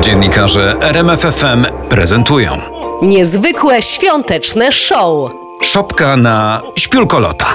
Dziennikarze RMFFM prezentują Niezwykłe świąteczne show. Szopka na śpiulkolota.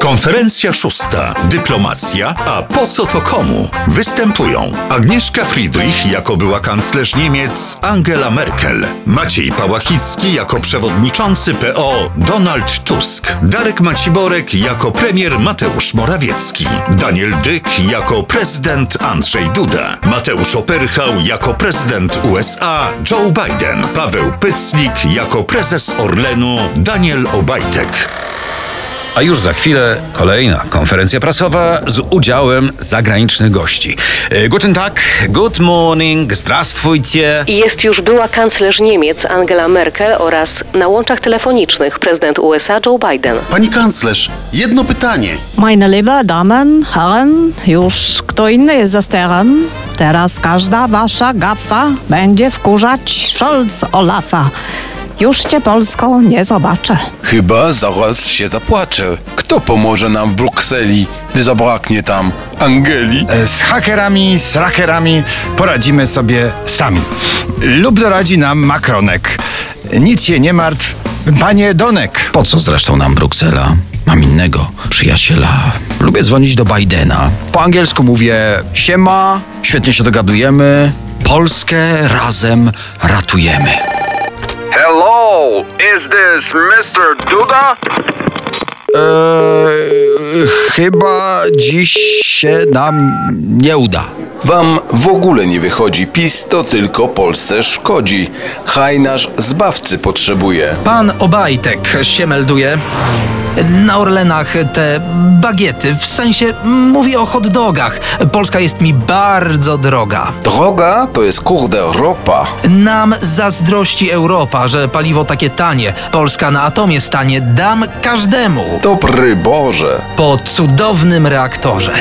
Konferencja szósta. Dyplomacja, a po co to komu? Występują Agnieszka Friedrich jako była kanclerz Niemiec Angela Merkel, Maciej Pałachicki jako przewodniczący PO Donald Tusk, Darek Maciborek jako premier Mateusz Morawiecki, Daniel Dyk jako prezydent Andrzej Duda, Mateusz Opyrchał jako prezydent USA Joe Biden, Paweł Pyclik jako prezes Orlenu Daniel Obajtek. A już za chwilę kolejna konferencja prasowa z udziałem zagranicznych gości. E, guten Tag, good morning, zdrastwujcie. Jest już była kanclerz Niemiec Angela Merkel oraz na łączach telefonicznych prezydent USA Joe Biden. Pani kanclerz, jedno pytanie. Meine liebe Damen, Herren, już kto inny jest za sterem? Teraz każda wasza gafa będzie wkurzać Scholz Olafa. Już cię Polsko nie zobaczę. Chyba zaraz się zapłaczę. Kto pomoże nam w Brukseli, gdy zabraknie tam Angeli? Z hakerami, z rakerami poradzimy sobie sami. Lub doradzi nam Makronek. Nic się nie martw, panie Donek. Po co zresztą nam Bruksela? Mam innego przyjaciela. Lubię dzwonić do Bidena. Po angielsku mówię siema, świetnie się dogadujemy. Polskę razem ratujemy. Is this Mr. Duda? Eee, chyba dziś się nam nie uda. Wam w ogóle nie wychodzi. PiS to tylko Polsce szkodzi. Hajnasz zbawcy potrzebuje. Pan Obajtek się melduje. Na Orlenach te bagiety, w sensie mówię o hot dogach. Polska jest mi bardzo droga. Droga to jest kurde ropa. Nam zazdrości Europa, że paliwo takie tanie. Polska na atomie stanie. Dam każdemu Dobry Boże. po cudownym reaktorze.